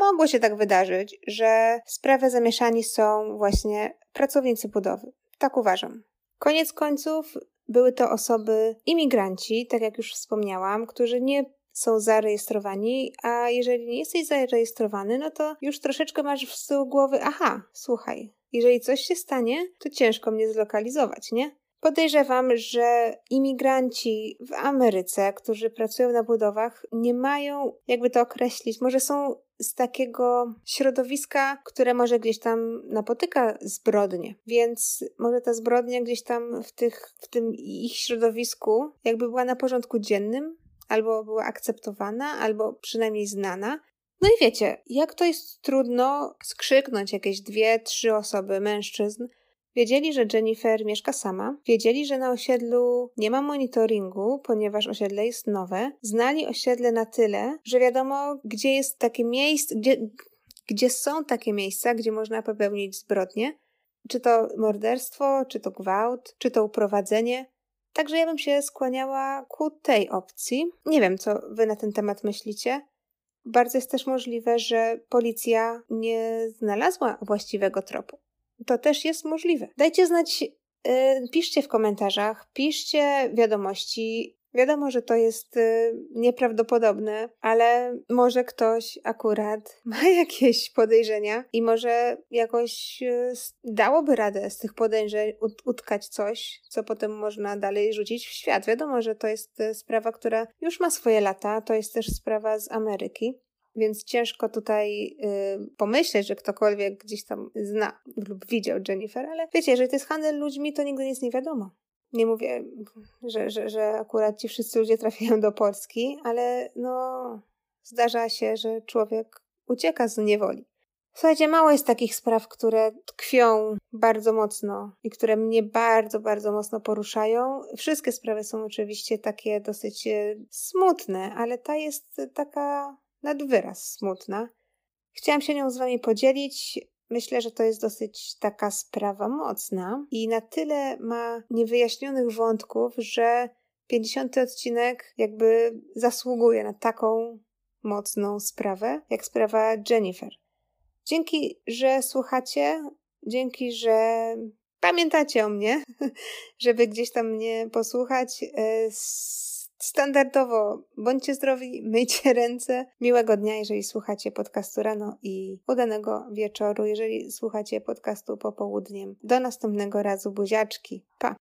Mogło się tak wydarzyć, że w sprawę zamieszani są właśnie pracownicy budowy. Tak uważam. Koniec końców były to osoby imigranci, tak jak już wspomniałam, którzy nie są zarejestrowani, a jeżeli nie jesteś zarejestrowany, no to już troszeczkę masz w tyłu głowy, aha, słuchaj, jeżeli coś się stanie, to ciężko mnie zlokalizować, nie? Podejrzewam, że imigranci w Ameryce, którzy pracują na budowach, nie mają, jakby to określić, może są z takiego środowiska, które może gdzieś tam napotyka zbrodnie. Więc może ta zbrodnia gdzieś tam w, tych, w tym ich środowisku jakby była na porządku dziennym, albo była akceptowana, albo przynajmniej znana. No i wiecie, jak to jest trudno skrzyknąć jakieś dwie, trzy osoby, mężczyzn. Wiedzieli, że Jennifer mieszka sama, wiedzieli, że na osiedlu nie ma monitoringu, ponieważ osiedle jest nowe. Znali osiedle na tyle, że wiadomo, gdzie jest takie miejsce, gdzie, gdzie są takie miejsca, gdzie można popełnić zbrodnie. Czy to morderstwo, czy to gwałt, czy to uprowadzenie. Także ja bym się skłaniała ku tej opcji. Nie wiem, co wy na ten temat myślicie. Bardzo jest też możliwe, że policja nie znalazła właściwego tropu. To też jest możliwe. Dajcie znać, yy, piszcie w komentarzach, piszcie wiadomości, Wiadomo, że to jest y, nieprawdopodobne, ale może ktoś akurat ma jakieś podejrzenia i może jakoś y, dałoby radę z tych podejrzeń ut utkać coś, co potem można dalej rzucić w świat. Wiadomo, że to jest y, sprawa, która już ma swoje lata, to jest też sprawa z Ameryki. Więc ciężko tutaj y, pomyśleć, że ktokolwiek gdzieś tam zna lub widział Jennifer, ale wiecie, jeżeli to jest handel ludźmi, to nigdy nic nie wiadomo. Nie mówię, że, że, że akurat ci wszyscy ludzie trafiają do Polski, ale no zdarza się, że człowiek ucieka z niewoli. Słuchajcie, mało jest takich spraw, które tkwią bardzo mocno i które mnie bardzo, bardzo mocno poruszają. Wszystkie sprawy są oczywiście takie dosyć e, smutne, ale ta jest taka nad wyraz smutna. Chciałam się nią z Wami podzielić. Myślę, że to jest dosyć taka sprawa mocna i na tyle ma niewyjaśnionych wątków, że 50 odcinek jakby zasługuje na taką mocną sprawę, jak sprawa Jennifer. Dzięki, że słuchacie, dzięki, że pamiętacie o mnie, żeby gdzieś tam mnie posłuchać. Standardowo bądźcie zdrowi, myjcie ręce. Miłego dnia, jeżeli słuchacie podcastu rano i udanego wieczoru, jeżeli słuchacie podcastu popołudniem. Do następnego razu, buziaczki. Pa!